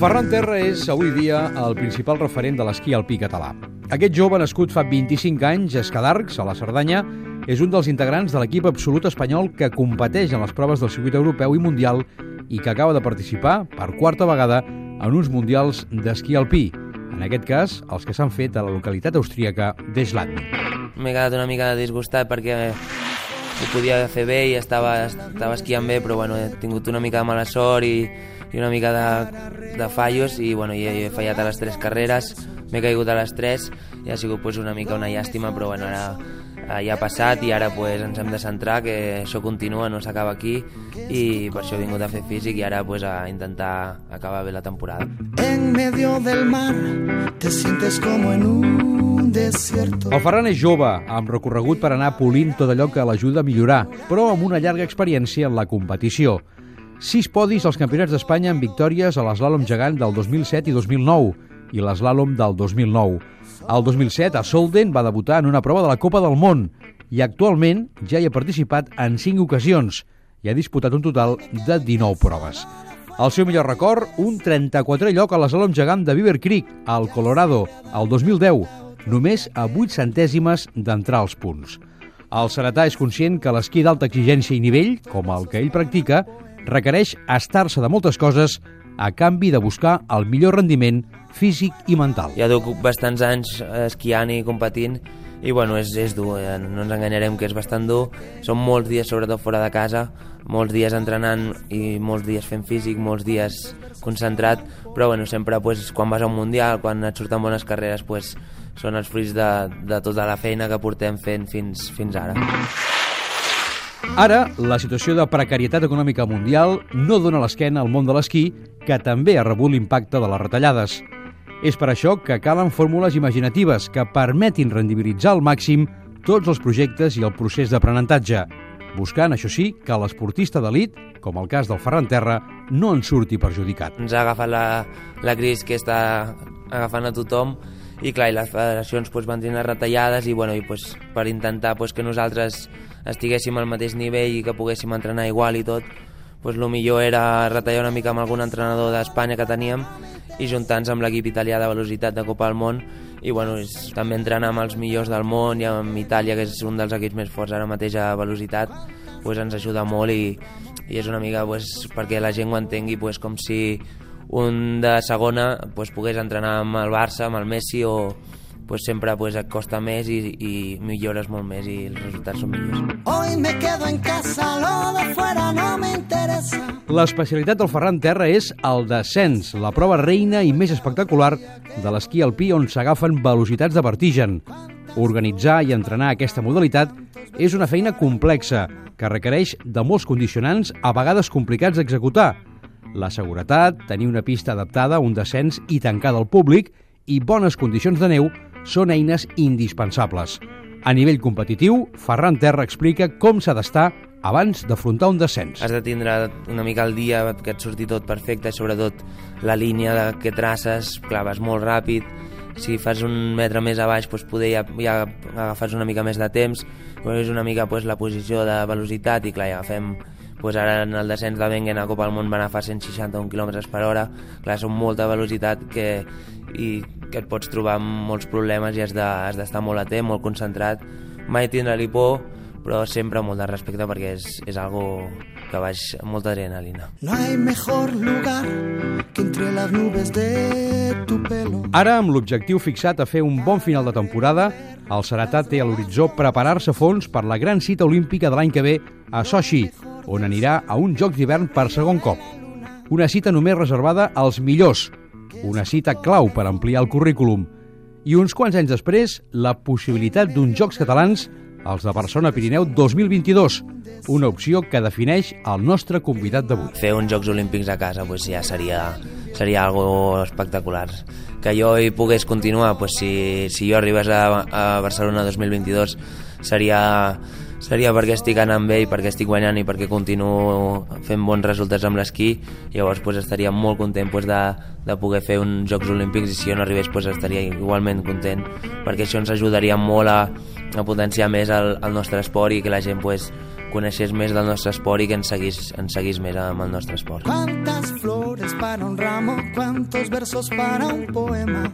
Ferran Terra és avui dia el principal referent de l'esquí alpí català. Aquest jove, nascut fa 25 anys a Escadarcs, a la Cerdanya, és un dels integrants de l'equip absolut espanyol que competeix en les proves del circuit europeu i mundial i que acaba de participar, per quarta vegada, en uns mundials d'esquí alpí, en aquest cas, els que s'han fet a la localitat austríaca d'Eschladming. M'he quedat una mica disgustat perquè ho podia fer bé i estava, estava esquiant bé, però bueno, he tingut una mica de mala sort i, i una mica de, de fallos i bueno, he, he fallat a les tres carreres, m'he caigut a les tres i ha sigut pues, una mica una llàstima, però bueno, ara ja ha passat i ara pues, ens hem de centrar que això continua, no s'acaba aquí i per això he vingut a fer físic i ara pues, a intentar acabar bé la temporada. En medio del mar te sientes como en un. El Ferran és jove, amb recorregut per anar polint tot allò que l'ajuda a millorar, però amb una llarga experiència en la competició. Sis podis als campionats d'Espanya amb victòries a l'eslàlom gegant del 2007 i 2009 i l'eslàlom del 2009. El 2007, a Solden, va debutar en una prova de la Copa del Món i actualment ja hi ha participat en cinc ocasions i ha disputat un total de 19 proves. El seu millor record, un 34è lloc a l'eslàlom gegant de Beaver Creek, al Colorado, el 2010, només a 8 centèsimes d'entrar als punts. El Seretà és conscient que l'esquí d'alta exigència i nivell, com el que ell practica, requereix estar-se de moltes coses a canvi de buscar el millor rendiment físic i mental. Ja duc bastants anys esquiant i competint i bueno, és, és dur, eh? no ens enganyarem que és bastant dur. Són molts dies, sobretot fora de casa, molts dies entrenant i molts dies fent físic, molts dies concentrat, però bueno, sempre pues, quan vas a un mundial, quan et surten bones carreres, pues, són els fruits de, de tota la feina que portem fent fins, fins ara. Ara, la situació de precarietat econòmica mundial no dona l'esquena al món de l'esquí, que també ha rebut l'impacte de les retallades. És per això que calen fórmules imaginatives que permetin rendibilitzar al màxim tots els projectes i el procés d'aprenentatge, buscant, això sí, que l'esportista d'elit, com el cas del Ferran Terra, no en surti perjudicat. Ens ha agafat la, la crisi que està agafant a tothom i clar, i les federacions pues, van tenir retallades i, bueno, i pues, per intentar pues, que nosaltres estiguéssim al mateix nivell i que poguéssim entrenar igual i tot, pues, el millor era retallar una mica amb algun entrenador d'Espanya que teníem i juntar-nos amb l'equip italià de velocitat de Copa del Món i bueno, és, també entrenar amb els millors del món i amb Itàlia, que és un dels equips més forts ara mateix a velocitat, pues, ens ajuda molt i, i és una mica pues, perquè la gent ho entengui pues, com si un de segona pues, pogués entrenar amb el Barça, amb el Messi o pues, sempre pues, costa més i, i millores molt més i els resultats són millors. Hoy me quedo en casa, lo de fuera no me interesa. L'especialitat del Ferran Terra és el descens, la prova reina i més espectacular de l'esquí alpí on s'agafen velocitats de vertigen. Organitzar i entrenar aquesta modalitat és una feina complexa que requereix de molts condicionants a vegades complicats d'executar, la seguretat, tenir una pista adaptada, un descens i tancada al públic i bones condicions de neu són eines indispensables. A nivell competitiu, Ferran Terra explica com s'ha d'estar abans d'afrontar un descens. Has de tindre una mica el dia que et surti tot perfecte, sobretot la línia que traces, clar, vas molt ràpid, si fas un metre més a baix doncs poder ja, ja agafes una mica més de temps, però és una mica doncs, la posició de velocitat i clar, ja agafem pues ara en el descens de Wengen a Copa del Món van agafar 161 km per hora, clar, són molta velocitat que, i que et pots trobar amb molts problemes i has d'estar de, molt atent, molt concentrat, mai tindre-li por, però sempre molt de respecte perquè és, és algo que vaig amb molta adrenalina. No hay mejor lugar que entre las nubes de tu pelo. Ara, amb l'objectiu fixat a fer un bon final de temporada, el Seratà té a l'horitzó preparar-se a fons per la gran cita olímpica de l'any que ve a Sochi, on anirà a un Jocs d'hivern per segon cop. Una cita només reservada als millors, una cita clau per ampliar el currículum, i uns quants anys després, la possibilitat d'uns Jocs catalans, els de Barcelona Pirineu 2022, una opció que defineix el nostre convidat d'avui. Fer uns Jocs Olímpics a casa pues, ja seria, seria algo espectacular. Que jo hi pogués continuar, pues, si, si jo arribés a, a Barcelona 2022, seria seria perquè estic anant bé i perquè estic guanyant i perquè continuo fent bons resultats amb l'esquí llavors pues, estaria molt content pues, de, de poder fer uns Jocs Olímpics i si jo no arribés pues, estaria igualment content perquè això ens ajudaria molt a, a potenciar més el, el nostre esport i que la gent pues, coneixés més del nostre esport i que ens seguís, ens seguís més amb el nostre esport. Cuántas flores para un ramo, cuántos versos para un poema.